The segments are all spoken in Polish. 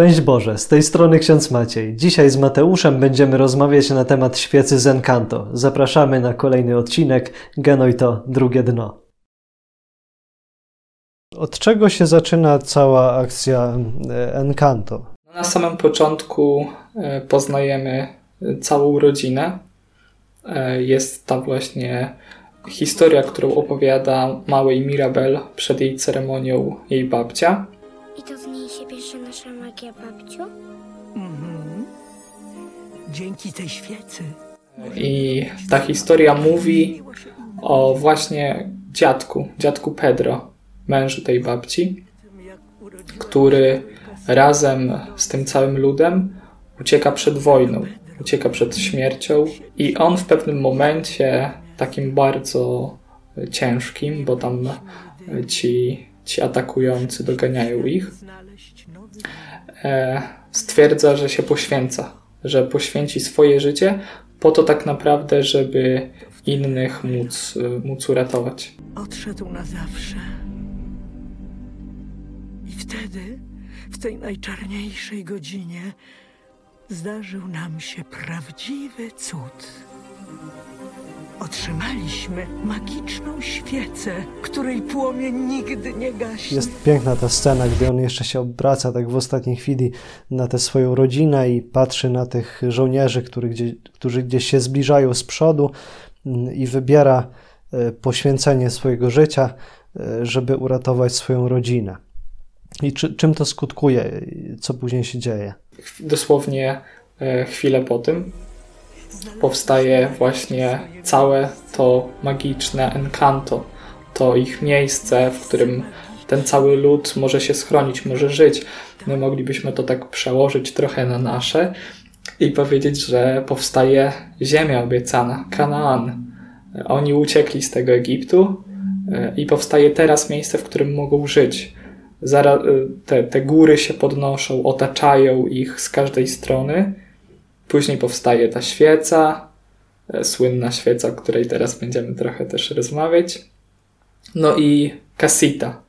Szczęść Boże, z tej strony ksiądz Maciej. Dzisiaj z Mateuszem będziemy rozmawiać na temat świecy Zencanto. Zapraszamy na kolejny odcinek Genoj to drugie dno. Od czego się zaczyna cała akcja e, Encanto? Na samym początku e, poznajemy całą rodzinę. E, jest tam właśnie historia, którą opowiada małej Mirabel przed jej ceremonią jej babcia. I to w niej się bierze nasza Dzięki tej świecy. I ta historia mówi o właśnie dziadku, dziadku Pedro, mężu tej babci, który razem z tym całym ludem ucieka przed wojną, ucieka przed śmiercią i on w pewnym momencie, takim bardzo ciężkim, bo tam ci, ci atakujący doganiają ich, e, stwierdza, że się poświęca, że poświęci swoje życie po to tak naprawdę, żeby innych móc, móc uratować. Odszedł na zawsze. I wtedy, w tej najczarniejszej godzinie, zdarzył nam się prawdziwy cud. Otrzymaliśmy magiczną świecę, której płomień nigdy nie gaśnie. Jest piękna ta scena, gdy on jeszcze się obraca tak w ostatniej chwili na tę swoją rodzinę i patrzy na tych żołnierzy, którzy gdzieś, którzy gdzieś się zbliżają z przodu mm, i wybiera e, poświęcenie swojego życia, e, żeby uratować swoją rodzinę. I czy, czym to skutkuje? Co później się dzieje? Dosłownie e, chwilę po tym powstaje właśnie całe to magiczne encanto, to ich miejsce, w którym ten cały lud może się schronić, może żyć. My moglibyśmy to tak przełożyć trochę na nasze i powiedzieć, że powstaje ziemia obiecana, Kanaan. Oni uciekli z tego Egiptu e, i powstaje teraz miejsce, w którym mogą żyć. E, te, te góry się podnoszą, otaczają ich z każdej strony Później powstaje ta świeca, e, słynna świeca, o której teraz będziemy trochę też rozmawiać. No i Casita,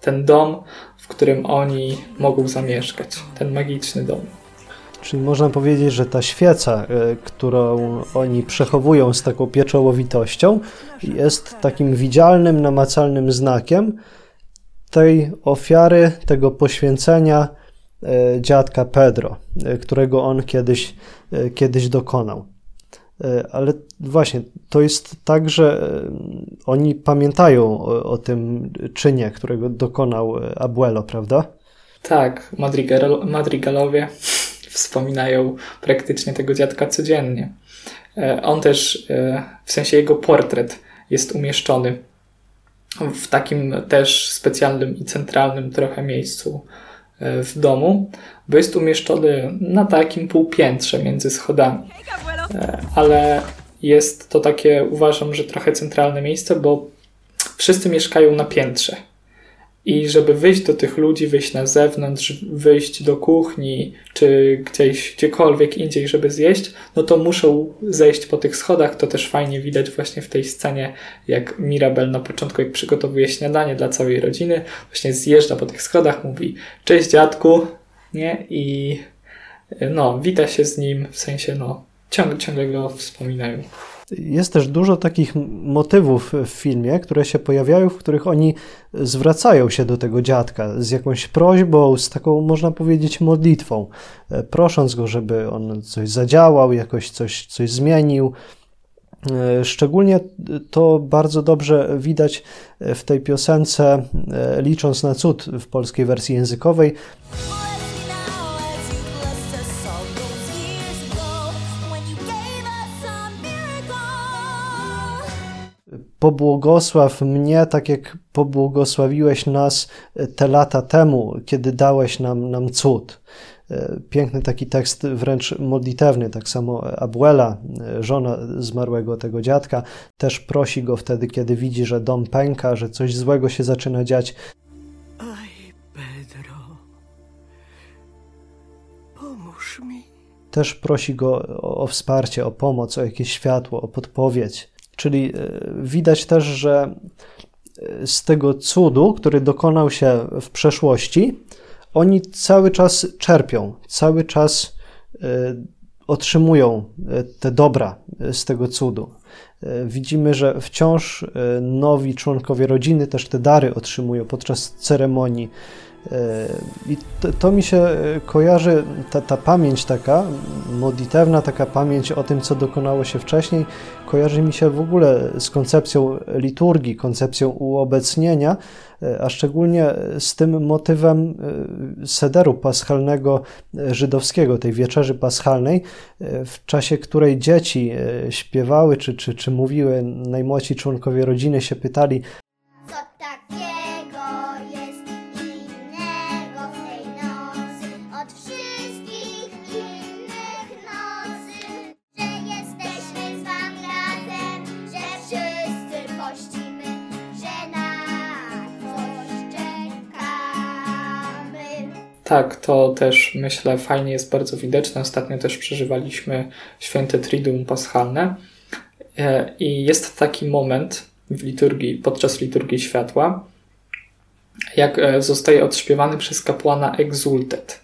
ten dom, w którym oni mogą zamieszkać, ten magiczny dom. Czyli można powiedzieć, że ta świeca, e, którą oni przechowują z taką pieczołowitością, jest takim widzialnym, namacalnym znakiem tej ofiary, tego poświęcenia dziadka Pedro, e, którego on kiedyś, e, kiedyś dokonał. Ale właśnie, to jest tak, że oni pamiętają o, o tym czynie, którego dokonał Abuelo, prawda? Tak, Madrigal, Madrigalowie wspominają praktycznie tego dziadka codziennie. On też, w sensie jego portret jest umieszczony w takim też specjalnym i centralnym trochę miejscu E, w domu, bo jest umieszczony na takim półpiętrze między schodami. E, ale jest to takie, uważam, że trochę centralne miejsce, bo wszyscy mieszkają na piętrze. I żeby wyjść do tych ludzi, wyjść na zewnątrz, wyjść do kuchni, czy gdzieś, gdziekolwiek indziej, żeby zjeść, no to muszą zejść po tych schodach. To też fajnie widać właśnie w tej scenie, jak Mirabel na początku, jak przygotowuje śniadanie dla całej rodziny, właśnie zjeżdża po tych schodach, mówi cześć dziadku, nie? I no, wita się z nim, w sensie no, ciągle, ciągle go wspominają. Jest też dużo takich motywów w filmie, które się pojawiają, w których oni zwracają się do tego dziadka z jakąś prośbą, z taką, można powiedzieć, modlitwą, e, prosząc go, żeby on coś zadziałał, jakoś coś, coś zmienił. E, szczególnie to bardzo dobrze widać w tej piosence, e, licząc na cud w polskiej wersji językowej. Pobłogosław mnie, tak jak pobłogosławiłeś nas te lata temu, kiedy dałeś nam, nam cud. E, piękny taki tekst, wręcz modlitewny. Tak samo Abuela, e, żona zmarłego tego dziadka, też prosi go wtedy, kiedy widzi, że dom pęka, że coś złego się zaczyna dziać. Aj, Pedro, pomóż mi. Też prosi go o, o wsparcie, o pomoc, o jakieś światło, o podpowiedź. Czyli e, widać też, że e, z tego cudu, który dokonał się w przeszłości, oni cały czas czerpią, cały czas otrzymują te dobra z tego cudu. Widzimy, że wciąż nowi członkowie rodziny też te dary otrzymują podczas ceremonii i to, to, mi się e, kojarzy, ta, ta pamięć taka modlitewna, taka pamięć o tym, co dokonało się wcześniej, kojarzy mi się w ogóle z koncepcją liturgii, koncepcją uobecnienia, e, a szczególnie z tym motywem e, sederu paschalnego żydowskiego, tej wieczerzy paschalnej, w czasie której dzieci śpiewały czy, czy, czy mówiły, najmłodsi członkowie rodziny się pytali, Tak, to też myślę fajnie jest bardzo widoczne. Ostatnio też przeżywaliśmy święte Triduum Paschalne e, i jest taki moment w liturgii, podczas liturgii światła, jak e, zostaje odśpiewany przez kapłana Exultet.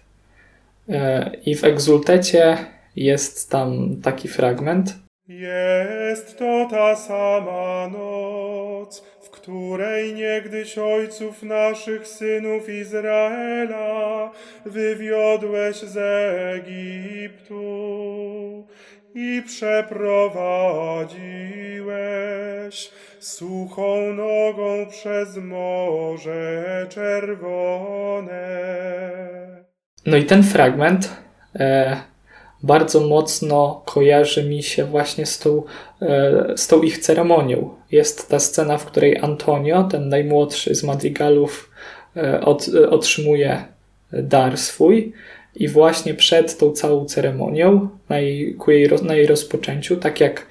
E, I w Exultecie jest tam taki fragment. Jest to ta sama noc, której niegdyś ojców naszych synów Izraela wywiodłeś z Egiptu i przeprowadziłeś suchą nogą przez Morze Czerwone. No i ten fragment e, bardzo mocno kojarzy mi się właśnie z tą, e, z tą ich ceremonią. Jest ta scena, w której Antonio, ten najmłodszy z madrigalów, e, od, e, otrzymuje dar swój i właśnie przed tą całą ceremonią, na jej, jej, na jej rozpoczęciu, tak jak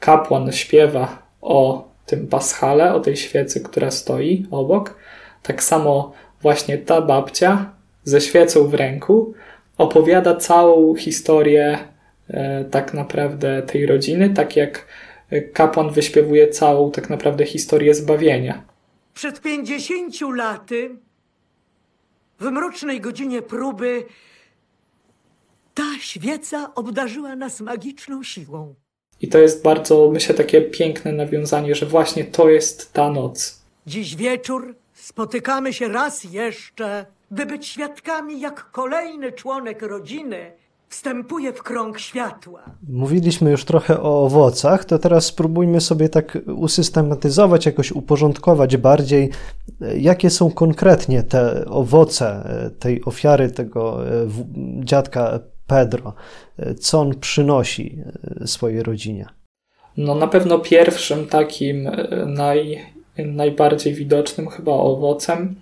kapłan śpiewa o tym paschale, o tej świecy, która stoi obok, tak samo właśnie ta babcia ze świecą w ręku opowiada całą historię e, tak naprawdę tej rodziny, tak jak kapłan wyśpiewuje całą tak naprawdę historię zbawienia. Przed pięćdziesięciu laty, w mrocznej godzinie próby, ta świeca obdarzyła nas magiczną siłą. I to jest bardzo, myślę, takie piękne nawiązanie, że właśnie to jest ta noc. Dziś wieczór spotykamy się raz jeszcze by być świadkami, jak kolejny członek rodziny wstępuje w krąg światła. Mówiliśmy już trochę o owocach, to teraz spróbujmy sobie tak usystematyzować, jakoś uporządkować bardziej, jakie są konkretnie te owoce tej ofiary tego e, dziadka Pedro, co on przynosi e, swojej rodzinie. No na pewno pierwszym takim e, naj, najbardziej widocznym chyba owocem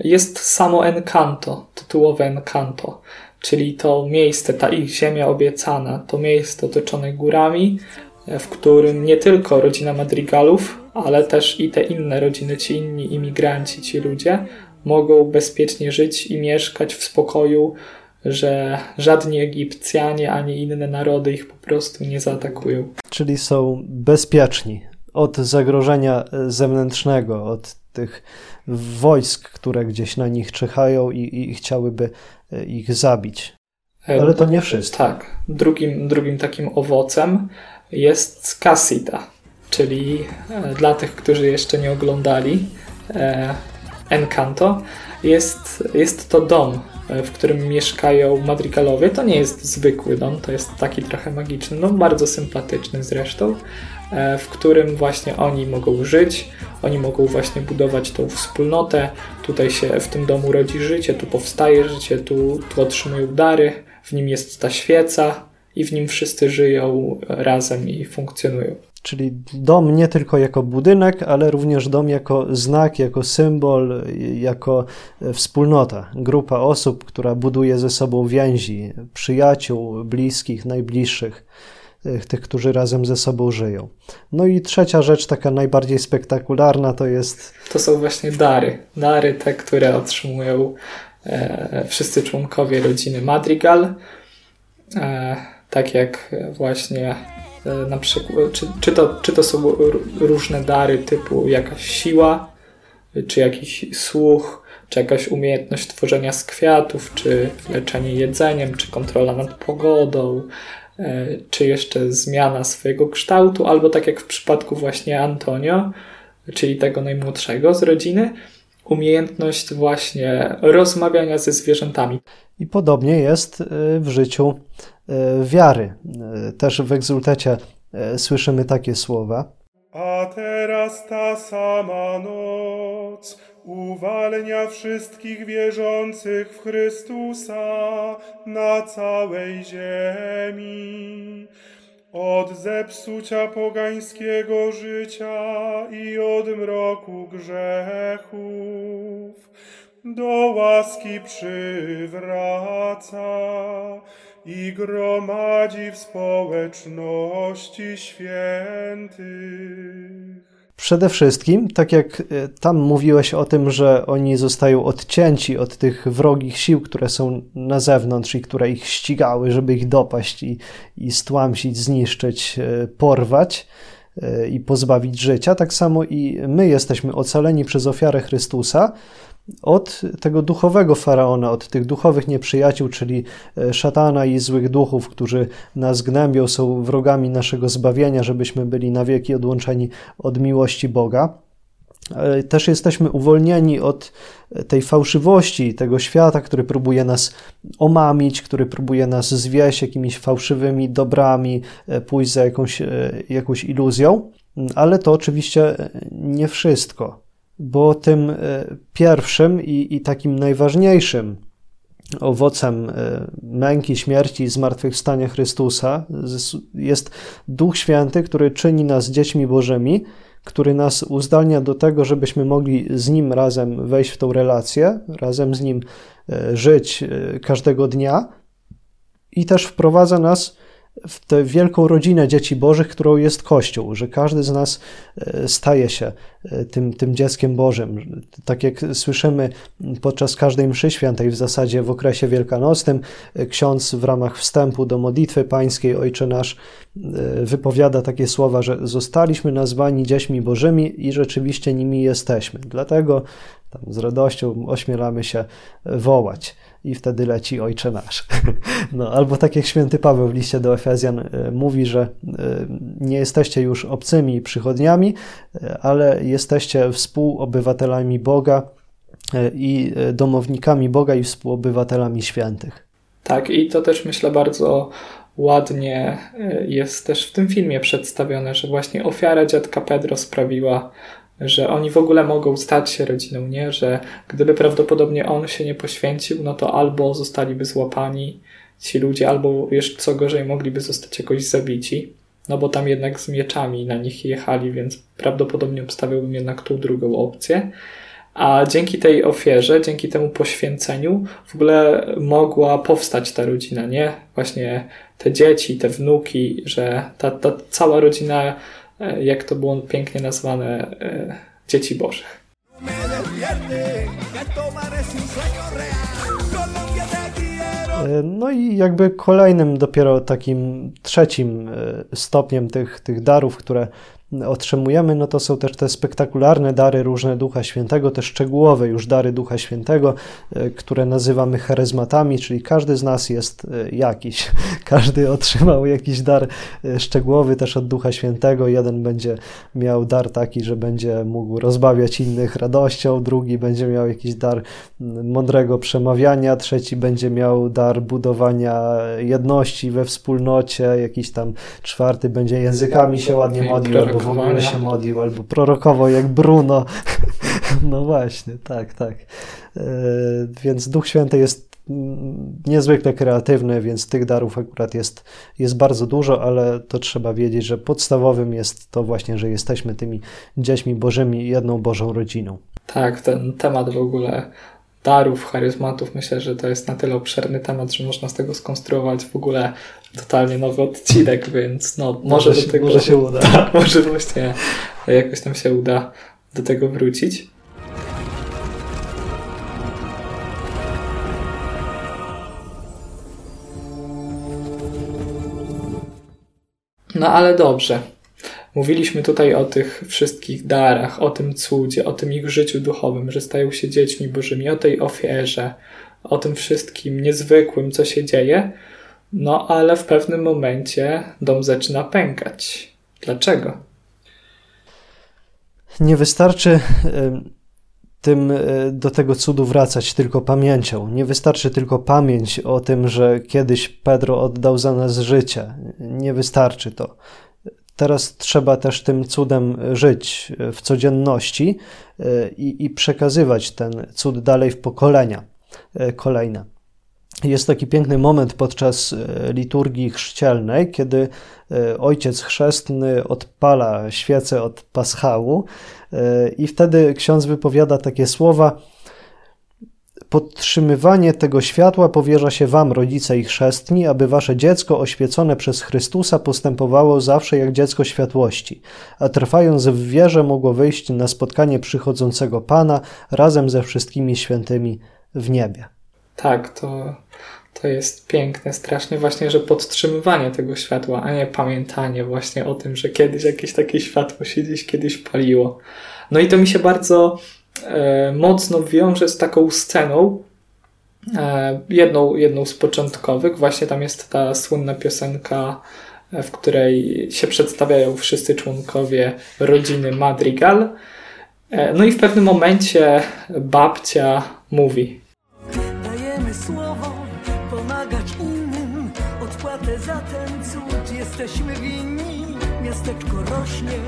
jest samo Encanto, tytułowe Encanto, czyli to miejsce, ta ich ziemia obiecana, to miejsce otoczone górami, w którym nie tylko rodzina Madrigalów, ale też i te inne rodziny, ci inni imigranci, ci ludzie mogą bezpiecznie żyć i mieszkać w spokoju, że żadni Egipcjanie ani inne narody ich po prostu nie zaatakują. Czyli są bezpieczni od zagrożenia zewnętrznego, od tych wojsk, które gdzieś na nich czyhają i, i chciałyby e, ich zabić. E, Ale to nie wszystko. Tak. Drugim, drugim takim owocem jest Casita, czyli e, dla tych, którzy jeszcze nie oglądali Encanto, jest, jest to dom, w którym mieszkają madrigalowie. To nie jest zwykły dom, to jest taki trochę magiczny, no bardzo sympatyczny zresztą. E, w którym właśnie oni mogą żyć, oni mogą właśnie budować tą wspólnotę. Tutaj się w tym domu rodzi życie, tu powstaje życie, tu, tu otrzymują dary, w nim jest ta świeca i w nim wszyscy żyją razem i funkcjonują. Czyli dom nie tylko jako budynek, ale również dom jako znak, jako symbol, jako wspólnota, grupa osób, która buduje ze sobą więzi, przyjaciół, bliskich, najbliższych tych, którzy razem ze sobą żyją. No i trzecia rzecz, taka najbardziej spektakularna, to jest. To są właśnie dary. Dary te, które otrzymują e, wszyscy członkowie rodziny Madrigal. E, tak jak właśnie e, na przykład, czy, czy, to, czy to są różne dary typu jakaś siła, czy jakiś słuch, czy jakaś umiejętność tworzenia z kwiatów, czy leczenie jedzeniem, czy kontrola nad pogodą, czy jeszcze zmiana swojego kształtu, albo tak jak w przypadku właśnie Antonio, czyli tego najmłodszego z rodziny, umiejętność właśnie rozmawiania ze zwierzętami. I podobnie jest y, w życiu y, wiary. Też w egzultecie słyszymy takie słowa. A teraz ta sama noc uwalnia wszystkich wierzących w Chrystusa na całej ziemi. Od zepsucia pogańskiego życia i od mroku grzechów do łaski przywraca i gromadzi w społeczności świętych. Przede wszystkim, tak jak e, tam mówiłeś o tym, że oni zostają odcięci od tych wrogich sił, które są na zewnątrz i które ich ścigały, żeby ich dopaść i, i stłamsić, zniszczyć, e, porwać e, i pozbawić życia, tak samo i my jesteśmy ocaleni przez ofiarę Chrystusa, od tego duchowego faraona, od tych duchowych nieprzyjaciół, czyli e, szatana i złych duchów, którzy nas gnębią, są wrogami naszego zbawienia, żebyśmy byli na wieki odłączeni od miłości Boga. E, też jesteśmy uwolnieni od tej fałszywości, tego świata, który próbuje nas omamić, który próbuje nas zwieść jakimiś fałszywymi dobrami, e, pójść za jakąś, jakąś iluzją, ale to oczywiście nie wszystko bo tym e, pierwszym i, i takim najważniejszym owocem e, męki, śmierci i zmartwychwstania Chrystusa jest Duch Święty, który czyni nas dziećmi Bożymi, który nas uzdalnia do tego, żebyśmy mogli z Nim razem wejść w tą relację, razem z Nim e, żyć każdego dnia i też wprowadza nas w tę wielką rodzinę dzieci Bożych, którą jest Kościół, że każdy z nas e, staje się e, tym, tym dzieckiem Bożym. Tak jak słyszymy podczas każdej mszy świętej, w zasadzie w okresie wielkanocnym, e, ksiądz w ramach wstępu do modlitwy pańskiej Ojcze Nasz wypowiada takie słowa, że zostaliśmy nazwani dziećmi Bożymi i rzeczywiście nimi jesteśmy. Dlatego z radością ośmielamy się wołać i wtedy leci Ojcze Nasz. No, albo tak jak święty Paweł w liście do Efezjan e, mówi, że e, nie jesteście już obcymi przychodniami, e, ale jesteście współobywatelami Boga i domownikami Boga i współobywatelami świętych. Tak, i to też myślę bardzo ładnie jest też w tym filmie przedstawione, że właśnie ofiara dziadka Pedro sprawiła, że oni w ogóle mogą stać się rodziną, nie? Że gdyby prawdopodobnie on się nie poświęcił, no to albo zostaliby złapani ci ludzie, albo jeszcze co gorzej, mogliby zostać jakoś zabici. No bo tam jednak z mieczami na nich jechali, więc prawdopodobnie obstawiałbym jednak tą drugą opcję. A dzięki tej ofierze, dzięki temu poświęceniu, w ogóle mogła powstać ta rodzina, nie? Właśnie te dzieci, te wnuki, że ta, ta cała rodzina jak to było pięknie nazwane, e, dzieci bożych. E, no i jakby kolejnym dopiero takim trzecim stopniem tych, tych darów, które otrzymujemy, no to są też te spektakularne dary różne Ducha Świętego, te szczegółowe już dary Ducha Świętego, e, które nazywamy charyzmatami, czyli każdy z nas jest e, jakiś. Każdy otrzymał jakiś dar e, szczegółowy też od Ducha Świętego. Jeden będzie miał dar taki, że będzie mógł rozbawiać innych radością, drugi będzie miał jakiś dar mądrego przemawiania, trzeci będzie miał dar budowania jedności we wspólnocie, jakiś tam czwarty będzie językami się ładnie modlił, albo w ogóle się modlił, albo prorokował jak Bruno. No właśnie, tak, tak. E, więc Duch Święty jest niezwykle kreatywny, więc tych darów akurat jest, jest bardzo dużo, ale to trzeba wiedzieć, że podstawowym jest to właśnie, że jesteśmy tymi dziećmi Bożymi, jedną Bożą rodziną. Tak, ten temat w ogóle darów, charyzmatów, myślę, że to jest na tyle obszerny temat, że można z tego skonstruować w ogóle totalnie nowy odcinek, więc no, może, może do tego może się uda. Tak, może właśnie jakoś nam się uda do tego wrócić. No ale dobrze. Mówiliśmy tutaj o tych wszystkich darach, o tym cudzie, o tym ich życiu duchowym, że stają się dziećmi bożymi, o tej ofierze, o tym wszystkim niezwykłym, co się dzieje. No ale w pewnym momencie dom zaczyna pękać. Dlaczego? Nie wystarczy tym e, do tego cudu wracać tylko pamięcią. Nie wystarczy tylko pamięć o tym, że kiedyś Pedro oddał za nas życie. Nie wystarczy to. Teraz trzeba też tym cudem żyć w codzienności e, i, i przekazywać ten cud dalej w pokolenia e, kolejne. Jest taki piękny moment podczas liturgii chrzcielnej, kiedy ojciec chrzestny odpala świecę od paschału i wtedy ksiądz wypowiada takie słowa: Podtrzymywanie tego światła powierza się Wam, rodzice i chrzestni, aby Wasze dziecko oświecone przez Chrystusa postępowało zawsze jak dziecko światłości, a trwając w wierze mogło wyjść na spotkanie przychodzącego Pana razem ze wszystkimi świętymi w niebie. Tak, to, to jest piękne, strasznie właśnie, że podtrzymywanie tego światła, a nie pamiętanie właśnie o tym, że kiedyś jakieś takie światło się gdzieś kiedyś paliło. No i to mi się bardzo mocno wiąże z taką sceną, e, jedną, jedną z początkowych. Właśnie tam jest ta słynna piosenka, e, w której się przedstawiają wszyscy członkowie rodziny Madrigal. E, no i w pewnym momencie babcia mówi: Dajemy słowo za ten cud jesteśmy winni. Miasteczko rośnie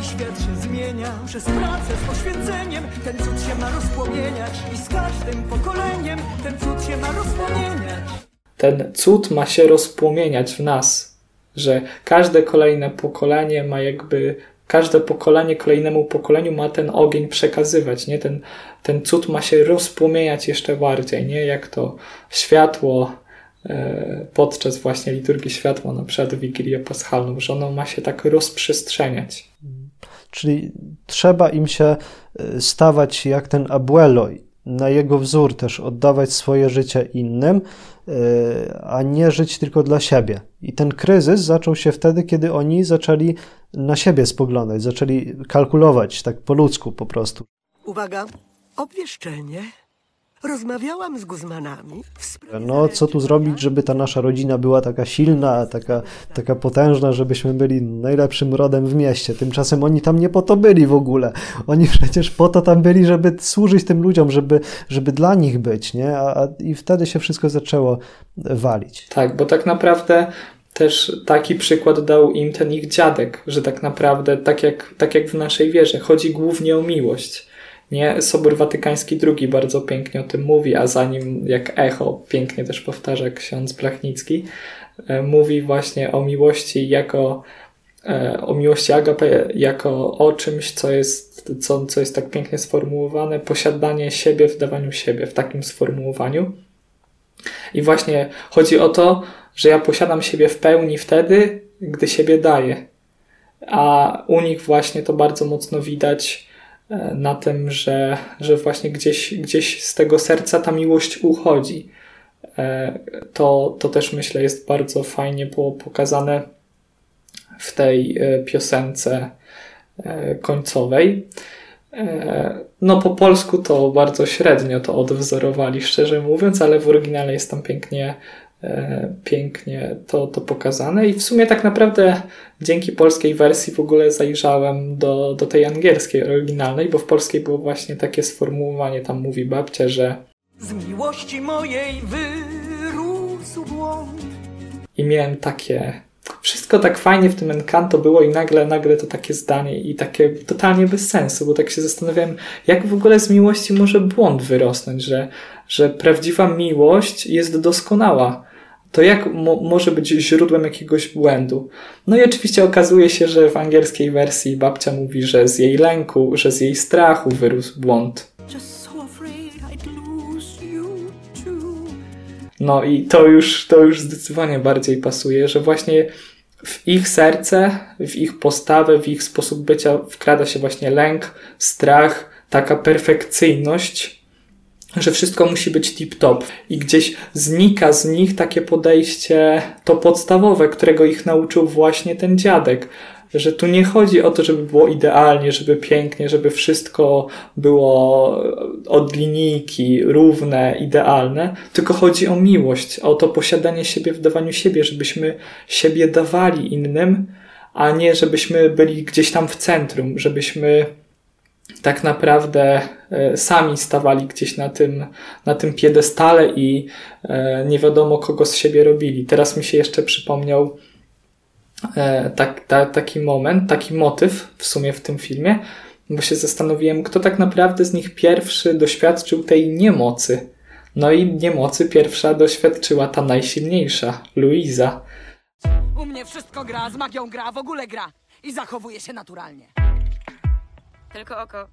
i świat się zmienia przez pracę z poświęceniem. Ten cud się ma rozpłomieniać i z każdym pokoleniem ten cud się ma rozpłomieniać. Ten cud ma się rozpłomieniać w nas, że każde kolejne pokolenie ma jakby każde pokolenie kolejnemu pokoleniu ma ten ogień przekazywać, nie? Ten, ten cud ma się rozpłomieniać jeszcze bardziej, nie? Jak to światło podczas właśnie liturgii światła, na przykład Wigilię Paschalną, że ono ma się tak rozprzestrzeniać. Czyli trzeba im się e, stawać jak ten abuelo, na jego wzór też oddawać swoje życie innym, e, a nie żyć tylko dla siebie. I ten kryzys zaczął się wtedy, kiedy oni zaczęli na siebie spoglądać, zaczęli kalkulować tak po ludzku po prostu. Uwaga, obwieszczenie. Rozmawiałam z Guzmanami. No, co tu zrobić, żeby ta nasza rodzina była taka silna, taka, taka potężna, żebyśmy byli najlepszym rodem w mieście. Tymczasem oni tam nie po to byli w ogóle. Oni przecież po to tam byli, żeby służyć tym ludziom, żeby, żeby dla nich być, nie? A, a, I wtedy się wszystko zaczęło walić. Tak, bo tak naprawdę też taki przykład dał im ten ich dziadek, że tak naprawdę, tak jak, tak jak w naszej wierze, chodzi głównie o miłość. Nie, Sobór Watykański II bardzo pięknie o tym mówi, a za nim jak echo pięknie też powtarza ksiądz Blachnicki, e, mówi właśnie o miłości jako e, o miłości agape jako o czymś, co jest, co, co jest tak pięknie sformułowane, posiadanie siebie w dawaniu siebie, w takim sformułowaniu. I właśnie chodzi o to, że ja posiadam siebie w pełni wtedy, gdy siebie daję. A u nich właśnie to bardzo mocno widać na tym, że, że właśnie gdzieś, gdzieś z tego serca ta miłość uchodzi. E, To, to też myślę jest bardzo fajnie było pokazane w tej e, piosence e, końcowej. E, No, po polsku to bardzo średnio to odwzorowali, szczerze mówiąc, ale w oryginale jest tam pięknie, e, pięknie to, to pokazane. I w sumie tak naprawdę dzięki polskiej wersji w ogóle zajrzałem do, do tej angielskiej oryginalnej, bo w polskiej było właśnie takie sformułowanie, tam mówi babcia, że Z miłości mojej wyrósł błąd. i miałem takie. Wszystko tak fajnie w tym Encanto było i nagle, nagle to takie zdanie i takie totalnie bez sensu, bo tak się zastanawiałem, jak w ogóle z miłości może błąd wyrosnąć, że, że prawdziwa miłość jest doskonała. To jak mo- może być źródłem jakiegoś błędu? No i oczywiście okazuje się, że w angielskiej wersji babcia mówi, że z jej lęku, że z jej strachu wyrósł błąd. No i to już, to już zdecydowanie bardziej pasuje, że właśnie w ich serce, w ich postawę, w ich sposób bycia wkrada się właśnie lęk, strach, taka perfekcyjność, że wszystko musi być tip-top i gdzieś znika z nich takie podejście, to podstawowe, którego ich nauczył właśnie ten dziadek, że tu nie chodzi o to, żeby było idealnie, żeby pięknie, żeby wszystko było od linijki, równe, idealne, tylko chodzi o miłość, o to posiadanie siebie w dawaniu siebie, żebyśmy siebie dawali innym, a nie żebyśmy byli gdzieś tam w centrum, żebyśmy tak naprawdę e, sami stawali gdzieś na tym, na tym piedestale i e, nie wiadomo kogo z siebie robili. Teraz mi się jeszcze przypomniał e, tak, ta, taki moment, taki motyw w sumie w tym filmie, bo się zastanowiłem, kto tak naprawdę z nich pierwszy doświadczył tej niemocy. No i niemocy pierwsza doświadczyła ta najsilniejsza, Luiza. U mnie wszystko gra, z magią gra, w ogóle gra. I zachowuje się naturalnie. Tylko oko.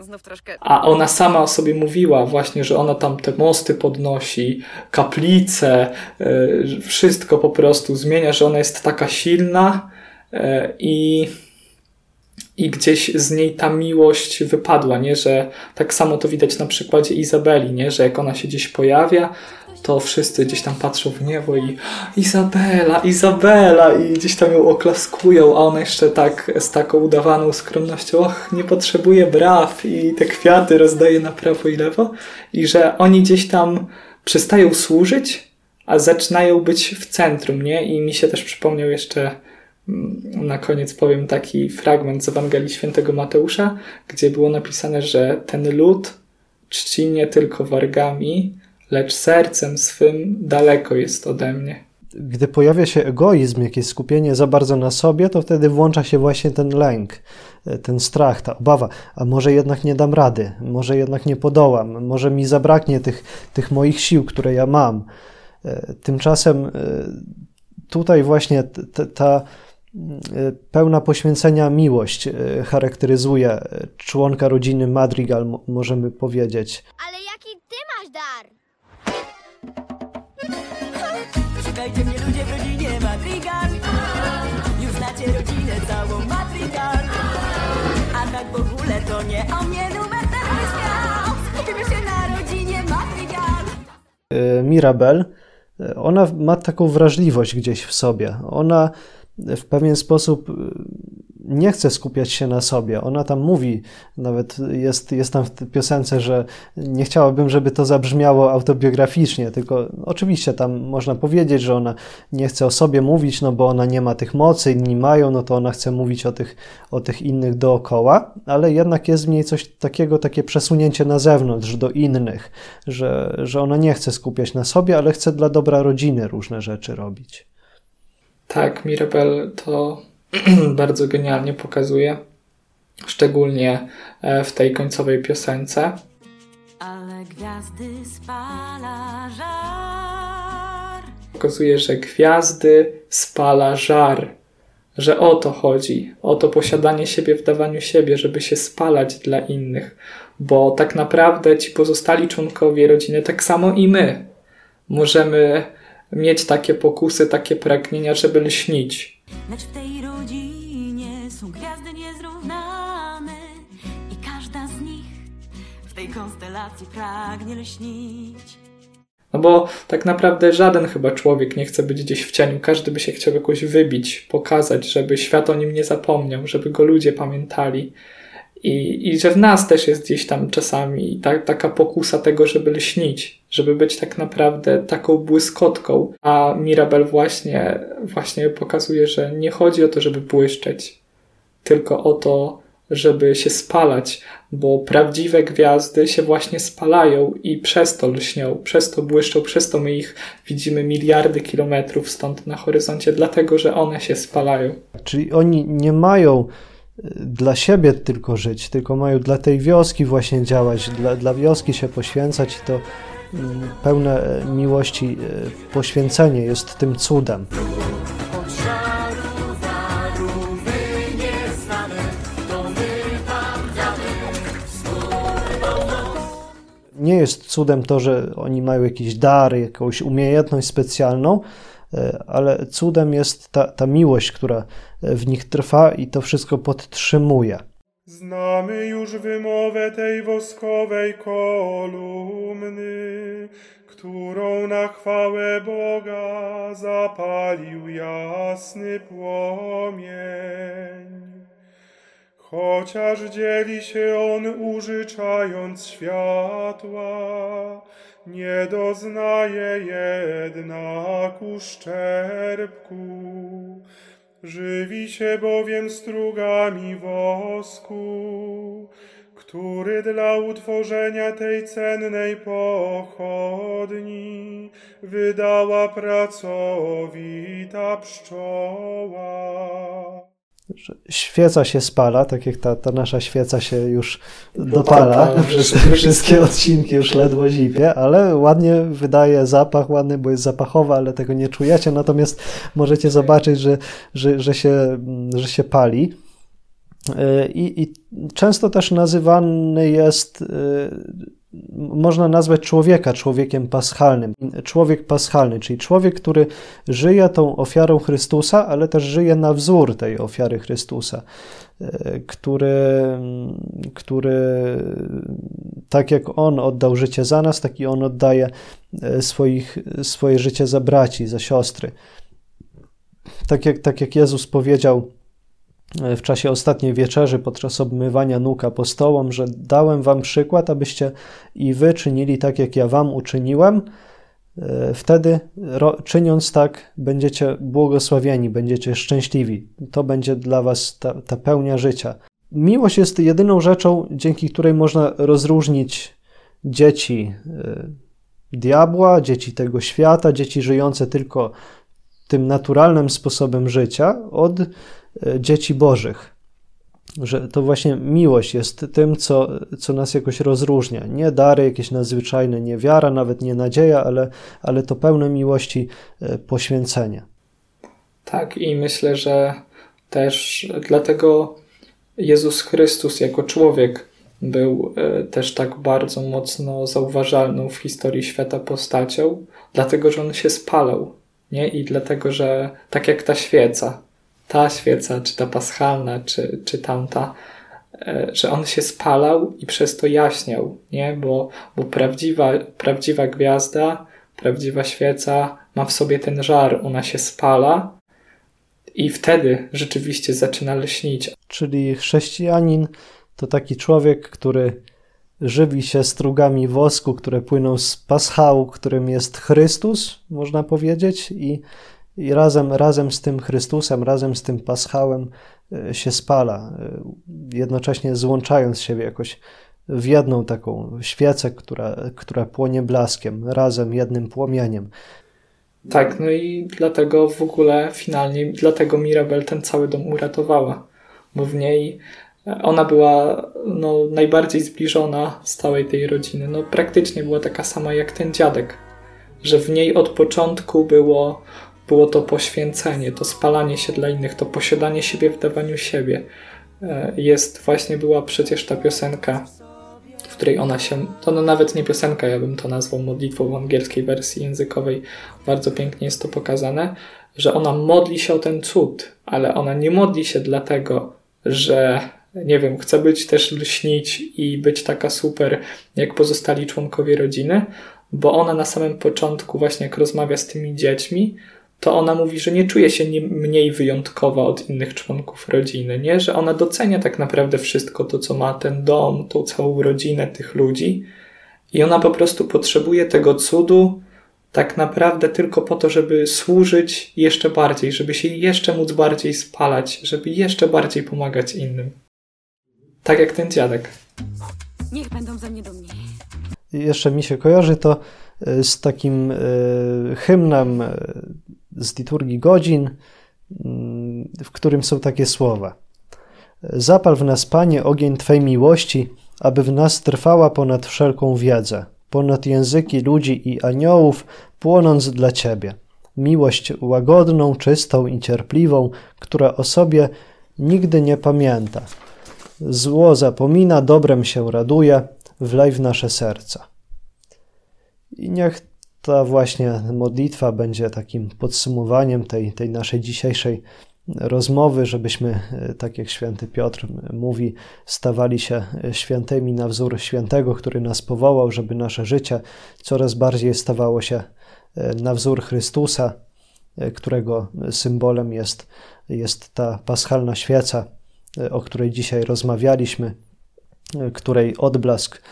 Znów troszkę. A ona sama o sobie mówiła właśnie, że ona tam te mosty podnosi, kaplice, y, wszystko po prostu zmienia, że ona jest taka silna y, i, i gdzieś z niej ta miłość wypadła, nie? Że tak samo to widać na przykładzie Izabeli, nie? Że jak ona się gdzieś pojawia, to wszyscy gdzieś tam patrzą w niebo i Izabela, Izabela! I gdzieś tam ją oklaskują, a ona jeszcze tak z taką udawaną skromnością, och, nie potrzebuje braw! I te kwiaty rozdaje na prawo i lewo. I że oni gdzieś tam przestają służyć, a zaczynają być w centrum, nie? I mi się też przypomniał jeszcze mm, na koniec powiem taki fragment z Ewangelii Świętego Mateusza, gdzie było napisane, że ten lud czci nie tylko wargami, lecz sercem swym daleko jest ode mnie. Gdy pojawia się egoizm, jakieś skupienie za bardzo na sobie, to wtedy włącza się właśnie ten lęk, ten strach, ta obawa, a może jednak nie dam rady, może jednak nie podołam, może mi zabraknie tych, tych moich sił, które ja mam. Tymczasem e, tutaj właśnie ta, ta e, pełna poświęcenia miłość e, charakteryzuje członka rodziny Madrigal, możemy powiedzieć. Ale jaki ty masz dar? Szukajcie mnie ludzie w rodzinie Madrigal. Już znacie rodzinę całą Madrigal. A tak w ogóle to nie o mnie numer ten wyśmiał. Skupimy się na rodzinie Madrigal. E, Mirabel, e, ona ma taką wrażliwość gdzieś w sobie. Ona w pewien sposób e, nie chce skupiać się na sobie. Ona tam mówi, nawet jest, jest tam w piosence, że nie chciałabym, żeby to zabrzmiało autobiograficznie, tylko oczywiście tam można powiedzieć, że ona nie chce o sobie mówić, no bo ona nie ma tych mocy, inni mają, no to ona chce mówić o tych, o tych innych dookoła, ale jednak jest w niej coś takiego, takie przesunięcie na zewnątrz, do innych, że, że ona nie chce skupiać na sobie, ale chce dla dobra rodziny różne rzeczy robić. Tak, Mirabel to bardzo genialnie pokazuje, szczególnie e, w tej końcowej piosence. Ale gwiazdy spala żar. Pokazuje, że gwiazdy spala żar, że o to chodzi, o to posiadanie siebie w dawaniu siebie, żeby się spalać dla innych, bo tak naprawdę ci pozostali członkowie rodziny, tak samo i my, możemy mieć takie pokusy, takie pragnienia, żeby lśnić. Lecz w tej rodzinie są gwiazdy niezrównane i każda z nich w tej konstelacji pragnie lśnić. No bo tak naprawdę żaden chyba człowiek nie chce być gdzieś w cieniu. Każdy by się chciał jakoś wybić, pokazać, żeby świat o nim nie zapomniał, żeby go ludzie pamiętali. I, i że w nas też jest gdzieś tam czasami ta, taka pokusa tego, żeby lśnić, żeby być tak naprawdę taką błyskotką. A Mirabel właśnie, właśnie pokazuje, że nie chodzi o to, żeby błyszczeć, tylko o to, żeby się spalać, bo prawdziwe gwiazdy się właśnie spalają i przez to lśnią, przez to błyszczą, przez to my ich widzimy miliardy kilometrów stąd na horyzoncie, dlatego że one się spalają. Czyli oni nie mają dla siebie tylko żyć, tylko mają dla tej wioski właśnie działać, dla, dla wioski się poświęcać i to mm, pełne miłości e, poświęcenie jest tym cudem. Nie jest cudem to, że oni mają jakiś dar, jakąś umiejętność specjalną, E, ale cudem jest ta, ta miłość, która w nich trwa i to wszystko podtrzymuje. Znamy już wymowę tej woskowej kolumny, którą na chwałę Boga zapalił jasny płomień. Chociaż dzieli się on użyczając światła, nie doznaje jednak uszczerbku. Żywi się bowiem strugami wosku, który dla utworzenia tej cennej pochodni wydała pracowita pszczoła. Świeca się spala, tak jak ta, ta nasza świeca się już dopala. przez te wszystkie odcinki, już ledwo zipie, ale ładnie wydaje zapach, ładny, bo jest zapachowa, ale tego nie czujecie, natomiast możecie zobaczyć, że, że, że, się, że się pali. I, I często też nazywany jest można nazwać człowieka człowiekiem paschalnym. Człowiek paschalny, czyli człowiek, który żyje tą ofiarą Chrystusa, ale też żyje na wzór tej ofiary Chrystusa, e, który, który tak jak On oddał życie za nas, tak i On oddaje e, swoich, swoje życie za braci, za siostry. Tak jak, tak jak Jezus powiedział, w czasie ostatniej wieczerzy, podczas obmywania nóg apostołom, że dałem wam przykład, abyście i wy czynili tak, jak ja wam uczyniłem. E, wtedy, czyniąc tak, będziecie błogosławieni, będziecie szczęśliwi. To będzie dla was ta, ta pełnia życia. Miłość jest jedyną rzeczą, dzięki której można rozróżnić dzieci e, diabła, dzieci tego świata, dzieci żyjące tylko tym naturalnym sposobem życia od dzieci Bożych. Że to właśnie miłość jest tym, co, co nas jakoś rozróżnia. Nie dary jakieś nadzwyczajne, nie wiara, nawet nie nadzieja, ale, ale to pełne miłości e, poświęcenie. Tak, i myślę, że też dlatego Jezus Chrystus jako człowiek był e, też tak bardzo mocno zauważalną w historii świata postacią, dlatego że on się spalał, nie? I dlatego, że tak jak ta świeca, ta świeca, czy ta paschalna, czy, czy tamta, e, że on się spalał i przez to jaśniał, nie? Bo, bo prawdziwa, prawdziwa gwiazda, prawdziwa świeca ma w sobie ten żar, ona się spala i wtedy rzeczywiście zaczyna lśnić. Czyli chrześcijanin to taki człowiek, który żywi się strugami wosku, które płyną z paschału, którym jest Chrystus, można powiedzieć, i i razem, razem z tym Chrystusem, razem z tym Paschałem e, się spala, e, jednocześnie złączając siebie jakoś w jedną taką świecę, która, która płonie blaskiem, razem jednym płomieniem. Tak, no i dlatego w ogóle finalnie, dlatego Mirabel ten cały dom uratowała, bo w niej ona była no, najbardziej zbliżona z całej tej rodziny. No, praktycznie była taka sama jak ten dziadek, że w niej od początku było było to poświęcenie, to spalanie się dla innych, to posiadanie siebie w dawaniu siebie. E, jest właśnie była przecież ta piosenka, w której ona się, to no nawet nie piosenka, ja bym to nazwał modlitwą w angielskiej wersji językowej, bardzo pięknie jest to pokazane, że ona modli się o ten cud, ale ona nie modli się dlatego, że nie wiem, chce być też lśnić i być taka super jak pozostali członkowie rodziny, bo ona na samym początku, właśnie jak rozmawia z tymi dziećmi, to ona mówi, że nie czuje się nie, mniej wyjątkowa od innych członków rodziny, nie? Że ona docenia tak naprawdę wszystko to, co ma ten dom, tą całą rodzinę tych ludzi i ona po prostu potrzebuje tego cudu tak naprawdę tylko po to, żeby służyć jeszcze bardziej, żeby się jeszcze móc bardziej spalać, żeby jeszcze bardziej pomagać innym. Tak jak ten dziadek. Niech będą ze mnie dumni. Jeszcze mi się kojarzy to e, z takim e, hymnem e, z liturgii godzin, mm, w którym są takie słowa. Zapal w nas, Panie, ogień Twej miłości, aby w nas trwała ponad wszelką wiedzę, ponad języki ludzi i aniołów, płonąc dla Ciebie. Miłość łagodną, czystą i cierpliwą, która o sobie nigdy nie pamięta. Zło zapomina, dobrem się raduje, wlej w nasze serca. I niech ta właśnie modlitwa będzie takim podsumowaniem tej, tej naszej dzisiejszej rozmowy, żebyśmy, tak jak święty Piotr mówi, stawali się świętymi na wzór świętego, który nas powołał, żeby nasze życie coraz bardziej stawało się na wzór Chrystusa, którego symbolem jest, jest ta paschalna świeca, o której dzisiaj rozmawialiśmy, której odblask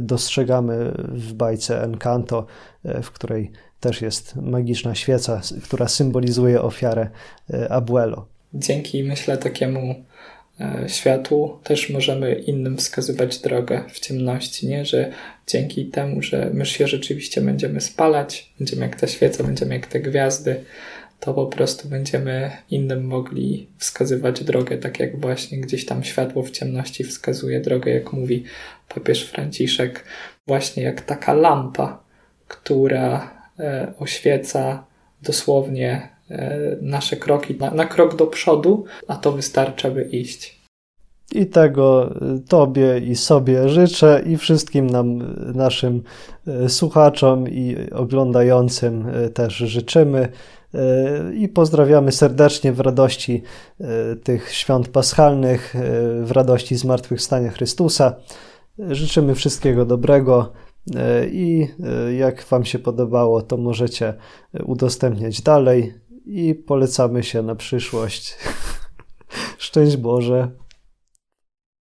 dostrzegamy w bajce Encanto, w której też jest magiczna świeca, która symbolizuje ofiarę e, Abuelo. Dzięki, myślę, takiemu e, światłu też możemy innym wskazywać drogę w ciemności, nie? Że dzięki temu, że my się rzeczywiście będziemy spalać, będziemy jak ta świeca, będziemy jak te gwiazdy, to po prostu będziemy innym mogli wskazywać drogę, tak jak właśnie gdzieś tam światło w ciemności wskazuje drogę, jak mówi papież Franciszek, właśnie jak taka lampa, która e, oświeca dosłownie e, nasze kroki na, na krok do przodu, a to wystarcza, by iść. I tego Tobie i sobie życzę i wszystkim nam, naszym e, słuchaczom i oglądającym też życzymy. I pozdrawiamy serdecznie w radości tych świąt paschalnych, w radości zmartwychwstania Chrystusa. Życzymy wszystkiego dobrego e, i e, jak Wam się podobało, to możecie udostępniać dalej i polecamy się na przyszłość. Szczęść Boże.